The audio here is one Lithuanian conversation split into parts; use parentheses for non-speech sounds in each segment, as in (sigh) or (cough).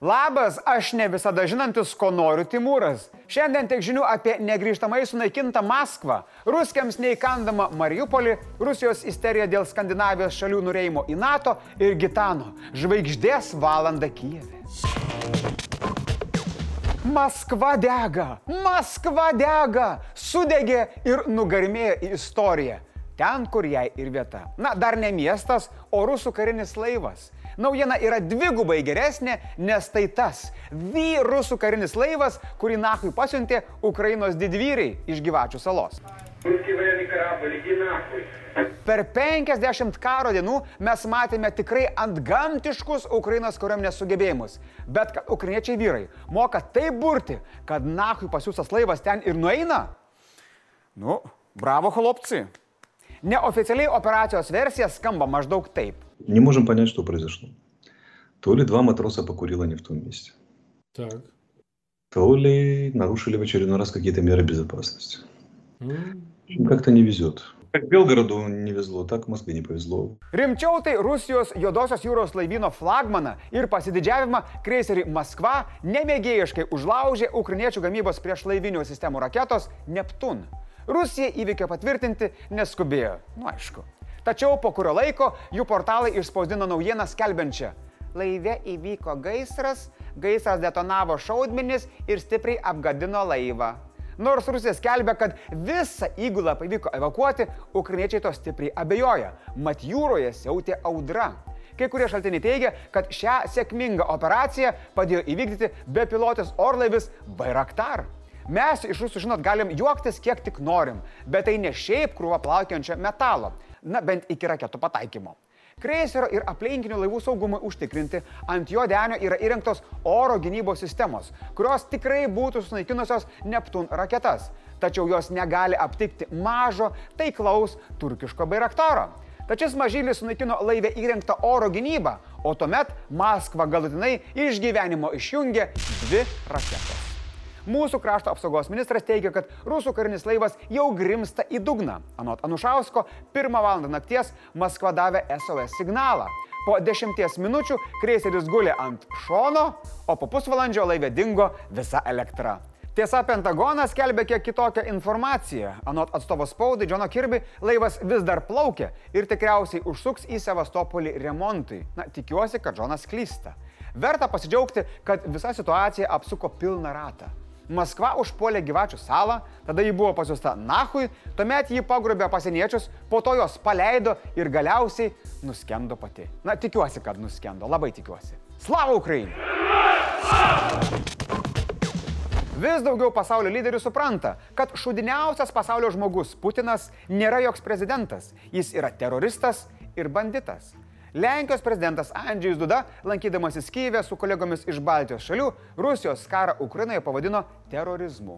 Labas, aš ne visada žinantis, ko noriu Timūras. Šiandien tiek žinių apie negrįžtamai sunaikintą Maskvą, ruskiams neįkandamą Mariupolį, Rusijos isteriją dėl Skandinavijos šalių nureimo į NATO ir Gitano žvaigždės valandą Kijeve. Maskva dega, Maskva dega, sudegė ir nugarmėjo į istoriją. Ten, kur jai ir vieta. Na, dar ne miestas, o rusų karinis laivas Naujiena yra dvigubai geresnė, nes tai tas vyrusų karinis laivas, kurį Nahui pasiuntė Ukrainos didvyriai iš Gyvačių salos. Per 50 karo dienų mes matėme tikrai antgamtiškus Ukrainos kariuomenės sugebėjimus. Bet kad ukrainiečiai vyrai moka taip burti, kad nahui pasiūstas laivas ten ir nueina, nu, bravo holopcijai. Неофициaliai operacijos versija skamba maždaug taip. Не можем понять, что произошло. То ли два матроса покурило не в том месте. Так. То ли нарушили в очередной раз какие-то меры безопасности. Mm. Как-то не везет. Как Белгороду не везло, так Москве не повезло. Rimčiau tai Rusijos Juodosios jūros laivyno flagmaną ir pasididžiavimą kreiserį Maskva nemėgėjiškai užlaužė ukrainiečių gamybos prieš laivinių sistemų raketos Neptun. Rusija įvykio patvirtinti neskubėjo, nu aišku. Tačiau po kurio laiko jų portalai išspausdino naujieną skelbiančią. Laive įvyko gaisras, gaisras detonavo šaudmenis ir stipriai apgadino laivą. Nors Rusija skelbia, kad visą įgulą pavyko evakuoti, ukrainiečiai to stipriai abejoja. Mat jūroje siautė audra. Kai kurie šaltiniai teigia, kad šią sėkmingą operaciją padėjo įvykdyti bepilotis orlaivis Bayraktar. Mes iš rusų, žinot, galim juoktis kiek tik norim, bet tai ne šiaip krūva plaukiančio metalo, na bent iki raketų pataikymo. Kreiserio ir aplinkinių laivų saugumui užtikrinti ant jo denio yra įrengtos oro gynybos sistemos, kurios tikrai būtų sunaikinusios Neptun raketas, tačiau jos negali aptikti mažo, taiklaus turkiško bairaktaro. Tačiau mažylis sunaikino laivę įrengtą oro gynybą, o tuomet Maskva galutinai iš gyvenimo išjungė dvi raketas. Mūsų krašto apsaugos ministras teigia, kad rusų karinis laivas jau grimsta į dugną. Anot Anušausko, pirmą valandą nakties Maskva davė SOS signalą. Po dešimties minučių kreiseris gulė ant šono, o po pusvalandžio laivė dingo visa elektra. Tiesa, Pentagonas kelbė kiek kitokią informaciją. Anot atstovo spaudai Džono Kirby, laivas vis dar plaukia ir tikriausiai užsuks į Sevastopolį remontui. Na, tikiuosi, kad Džonas klysta. Verta pasidžiaugti, kad visa situacija apsuko pilną ratą. Maskva užpuolė gyvačių salą, tada ji buvo pasiusta Nahui, tuomet jį pagrobė pasieniečius, po to jos paleido ir galiausiai nuskendo pati. Na, tikiuosi, kad nuskendo, labai tikiuosi. Slava Ukrainai! Vis daugiau pasaulio lyderių supranta, kad šudiniausias pasaulio žmogus Putinas nėra joks prezidentas, jis yra teroristas ir banditas. Lenkijos prezidentas Andžėjus Duda, lankydamasis Kyivė su kolegomis iš Baltijos šalių, Rusijos karą Ukrainoje pavadino terorizmu.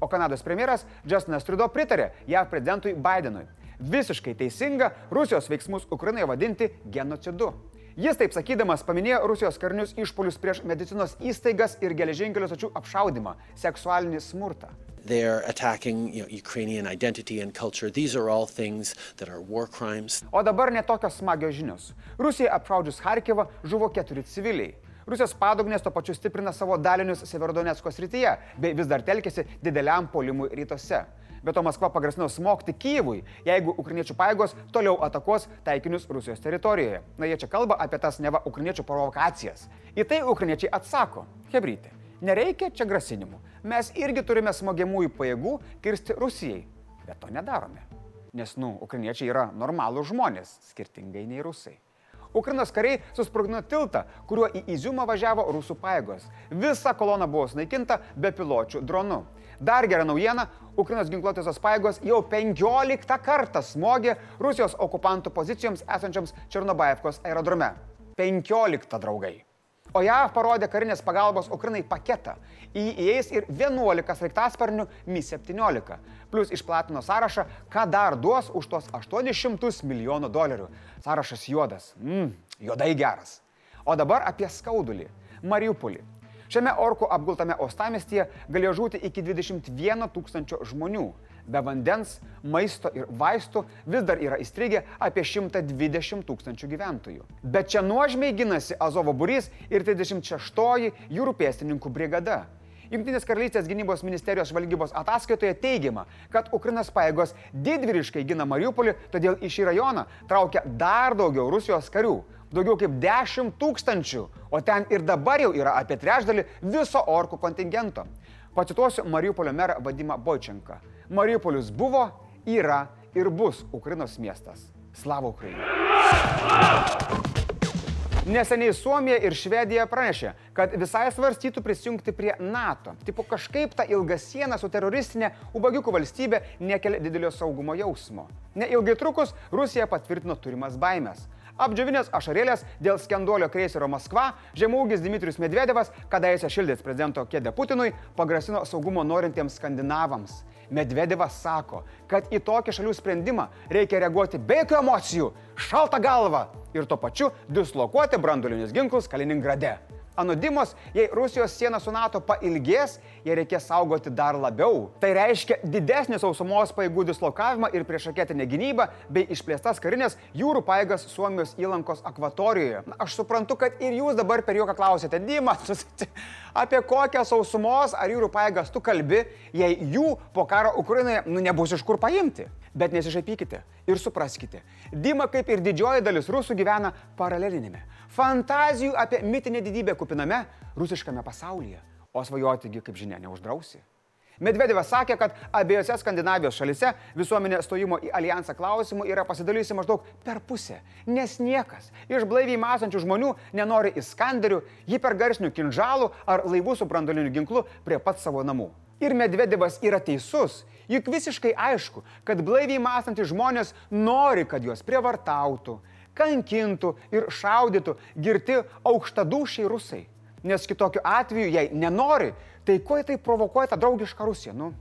O Kanados premjeras Justinas Trudeau pritarė JAV prezidentui Bidenui. Visiškai teisinga Rusijos veiksmus Ukrainoje vadinti genocidu. Jis taip sakydamas paminėjo Rusijos karinius išpolius prieš medicinos įstaigas ir geležinkelių stočių apšaudimą, seksualinį smurtą. They're attacking you know, Ukrainian identity and culture. These are all things that are war crimes. O dabar netokios smagios žinios. Rusija apšaudžius Harkivą žuvo keturi civiliai. Rusijos padugnės to pačiu stiprina savo dalinius Severdonetsko srityje, bei vis dar telkėsi dideliam polimui rytuose. Be to Maskva pagrasino smogti Kyivui, jeigu ukrainiečių paėgos toliau atakuos taikinius Rusijos teritorijoje. Na jie čia kalba apie tas neva ukrainiečių provokacijas. Į tai ukrainiečiai atsako, hebrytė. Nereikia čia grasinimų. Mes irgi turime smogiamųjų pajėgų kirsti Rusijai, bet to nedarome. Nes, nu, ukrainiečiai yra normalūs žmonės, skirtingai nei rusai. Ukrainos kariai susprogdino tiltą, kuriuo į Izumą važiavo rusų pajėgos. Visa kolona buvo sunaikinta be piločių dronų. Dar gera naujiena, Ukrainos ginkluotėsios pajėgos jau 15 kartą smogė Rusijos okupantų pozicijoms esančiams Černobaevkos aerodrome. 15 draugai. O JAV parodė karinės pagalbos Ukrainai paketą. Į jį įeis ir 11 sraigtasparnių Mi-17. Plus išplatino sąrašą, ką dar duos už tos 800 milijonų dolerių. Sąrašas juodas. Mmm, juodai geras. O dabar apie skaudulį. Mariupolį. Šiame orkų apgultame ostamestyje galėjo žūti iki 21 tūkstančio žmonių. Be vandens, maisto ir vaistų vis dar yra įstrigę apie 120 tūkstančių gyventojų. Bet čia nuožmiai ginasi Azovo burys ir 36-oji jūrų pėstininkų brigada. Junktinės karalystės gynybos ministerijos žvalgybos ataskaitoje teigiama, kad Ukrainos paėgos didvyriškai gina Mariupolį, todėl į šį rajoną traukia dar daugiau Rusijos karių. Daugiau kaip 10 tūkstančių, o ten ir dabar jau yra apie trečdalį viso orkų kontingento. Pacituosiu Mariupolio merą Vadimą Boičenką. Mariupolis buvo, yra ir bus Ukrainos miestas. Slavo Ukrainai. Neseniai Suomija ir Švedija pranešė, kad visai svarstytų prisijungti prie NATO. Tipo kažkaip ta ilga siena su teroristinė ubagiukų valstybė nekelia didelio saugumo jausmo. Neilgai trukus Rusija patvirtino turimas baimės. Apdžiavinės ašarėlės dėl skenduolio kreiserio Maskva, žemaugis Dimitrius Medvedevas, kadaise šildęs prezidento kėdę Putinui, pagrasino saugumo norintiems skandinavams. Medvedevas sako, kad į tokį šalių sprendimą reikia reaguoti be jokių emocijų, šaltą galvą ir tuo pačiu dislokuoti brandolinius ginklus Kaliningrade. Anodimos, jei Rusijos siena su NATO pailgės, jie reikės saugoti dar labiau. Tai reiškia didesnį sausumos paėgų dislokavimą ir priešaketinę gynybą bei išplėstas karinės jūrų paėgas Suomijos įlankos akvatorijoje. Na, aš suprantu, kad ir jūs dabar per juoką klausėte, Dima, apie kokią sausumos ar jūrų paėgas tu kalbi, jei jų po karo Ukrainoje nu, nebus iš kur paimti. Bet nesišaipykite ir supraskite, Dima kaip ir didžioji dalis rusų gyvena paralelinėme, fantazijų apie mitinę didybę kupiname rusiškame pasaulyje, o svajotigi, kaip žinia, neuždrausi. Medvedevas sakė, kad abiejose Skandinavijos šalise visuomenė stojimo į alijansą klausimų yra pasidalijusi maždaug per pusę, nes niekas iš blaiviai mąstančių žmonių nenori įskanderių, hipergarsinių kinžalų ar laivų su brandoliniu ginklu prie pat savo namų. Ir Medvedevas yra teisus, juk visiškai aišku, kad blaiviai mąstantys žmonės nori, kad juos prievartautų, kankintų ir šaudytų girti aukštadūšiai rusai. Nes kitokiu atveju, jei nenori, tai kuo tai provokuoja tą draugišką Rusiją? Nu,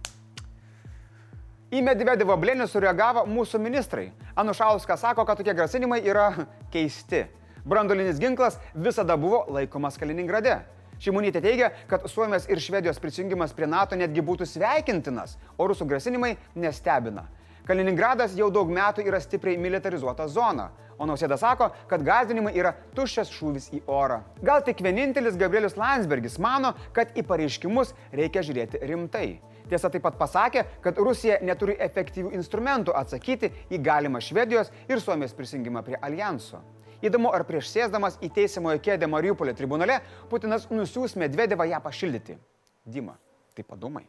Į Medvedevo blėnį sureagavo mūsų ministrai. Anušauskas sako, kad tokie grasinimai yra (laughs) keisti. Brandolinis ginklas visada buvo laikomas Kaliningrade. Šimonytė teigia, kad Suomijos ir Švedijos prisijungimas prie NATO netgi būtų sveikintinas, o rusų grasinimai nestebina. Kaliningradas jau daug metų yra stipriai militarizuota zona, o Nausėda sako, kad gazdinimai yra tuščias šūvis į orą. Gal tik vienintelis Gabrielius Landsbergis mano, kad į pareiškimus reikia žiūrėti rimtai. Tiesa taip pat pasakė, kad Rusija neturi efektyvių instrumentų atsakyti į galimą Švedijos ir Suomijos prisijungimą prie alijanso. Įdomu, ar prieš sėsdamas į teisimojo kėdę Mariupolio tribunale Putinas nusiūs Medvedevą ją pašildyti. Dima, tai padomai.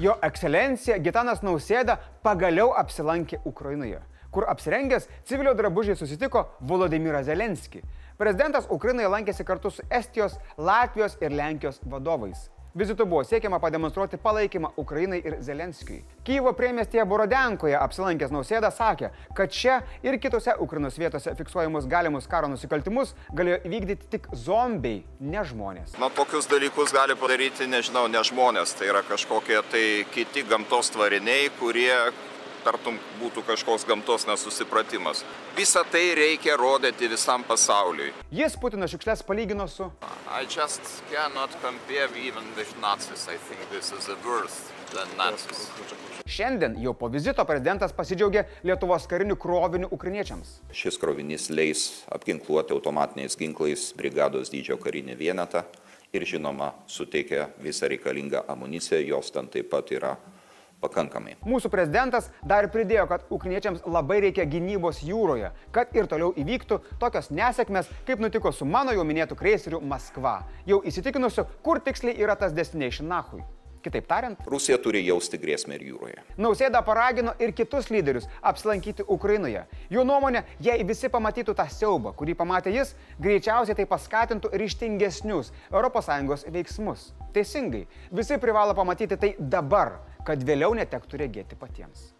Jo ekscelencija Gitanas Nausėda pagaliau apsilankė Ukrainoje, kur apsirengęs civilio drabužiai susitiko Volodymyrą Zelenskį. Prezidentas Ukrainoje lankėsi kartu su Estijos, Latvijos ir Lenkijos vadovais. Vizitu buvo siekiama pademonstruoti palaikymą Ukrainai ir Zelenskijui. Kyivo priemestėje Borodenkoje apsilankęs Nausėda sakė, kad čia ir kitose Ukrainos vietose fiksuojamus galimus karo nusikaltimus galėjo vykdyti tik zombiai, ne žmonės. Na, tokius dalykus gali padaryti, nežinau, ne žmonės, tai yra kažkokie tai kiti gamtos tvariniai, kurie tartum būtų kažkoks gamtos nesusipratimas. Visą tai reikia rodyti visam pasauliui. Jis Putino šiukšlės palygino su I just cannot compare even with Nazis. I think this is a worse than Nazis. Šiandien jau po vizito prezidentas pasidžiaugė Lietuvos karinių krovinių ukrainiečiams. Šis krovinys leis apginkluoti automatiniais ginklais brigados dydžio karinį vienetą ir žinoma suteikia visą reikalingą amuniciją, jos ten taip pat yra pakankamai. Mūsų prezidentas dar pridėjo, kad ukrainiečiams labai reikia gynybos jūroje, kad ir toliau įvyktų tokios nesėkmės, kaip nutiko su mano jau minėtu kreiseriu Maskva. Jau įsitikinusiu, kur tiksliai yra tas destination nahui. Kitaip tariant, Rusija turi jausti grėsmę ir jūroje. Nausėda paragino ir kitus lyderius apsilankyti Ukrainoje. Jo nuomonė, jei visi pamatytų tą siaubą, kurį pamatė jis, greičiausiai tai paskatintų ryštingesnius ES veiksmus. Teisingai, visi privalo pamatyti tai dabar, kad vėliau netektų regėti patiems.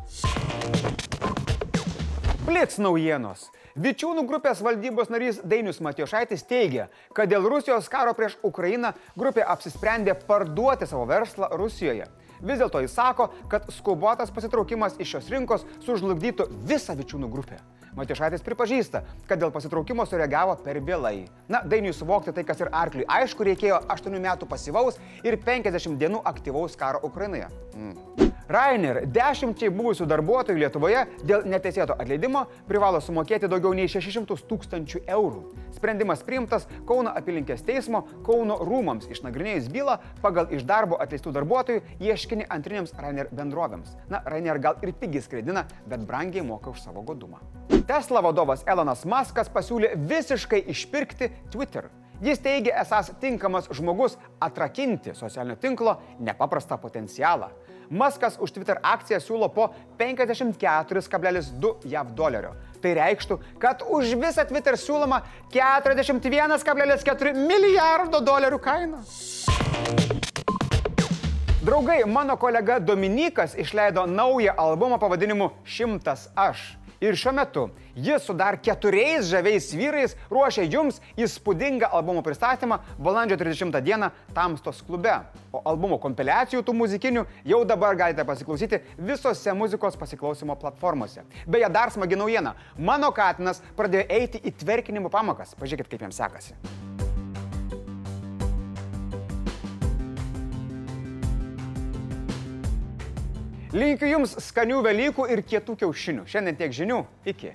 Blitz naujienos. Vičiūnų grupės valdybos narys Dainius Matijošaitis teigia, kad dėl Rusijos karo prieš Ukrainą grupė apsisprendė parduoti savo verslą Rusijoje. Vis dėlto jis sako, kad skubotas pasitraukimas iš šios rinkos sužlugdytų visą Vičiūnų grupę. Matišaitis pripažįsta, kad dėl pasitraukimo sureagavo per vėlai. Na, dainiui suvokti tai, kas ir arkliui. Aišku, reikėjo 8 metų pasyvaus ir 50 dienų aktyvaus karo Ukrainoje. Mm. Rainer dešimčiai buvusių darbuotojų Lietuvoje dėl neteisėto atleidimo privalo sumokėti daugiau nei 600 tūkstančių eurų. Sprendimas priimtas Kauno apylinkės teismo Kauno rūmams išnagrinėjus bylą pagal iš darbo atleistų darbuotojų ieškinį antrinėms Rainer bendrovėms. Na, Rainer gal ir pigiai skraidina, bet brangiai moka už savo godumą. Tesla vadovas Elonas Muskas pasiūlė visiškai išpirkti Twitter. Jis teigia esas tinkamas žmogus atrakinti socialinio tinklo nepaprastą potencialą. Muskas už Twitter akciją siūlo po 54,2 JAV dolerio. Tai reikštų, kad už visą Twitter siūloma 41,4 milijardo dolerių kaina. Draugai, mano kolega Dominikas išleido naują albumą pavadinimu Šimtas aš. Ir šiuo metu jis su dar keturiais žaviais vyrais ruošia jums įspūdingą albumo pristatymą balandžio 30 dieną Tamstos klube. O albumo kompiliacijų tų muzikinių jau dabar galite pasiklausyti visose muzikos pasiklausimo platformose. Beje, dar smagi naujiena. Mano katinas pradėjo eiti į tverkinimo pamokas. Pažiūrėkit, kaip jam sekasi. Linkiu Jums skanių Velykų ir kietų kiaušinių. Šiandien tiek žinių. Iki.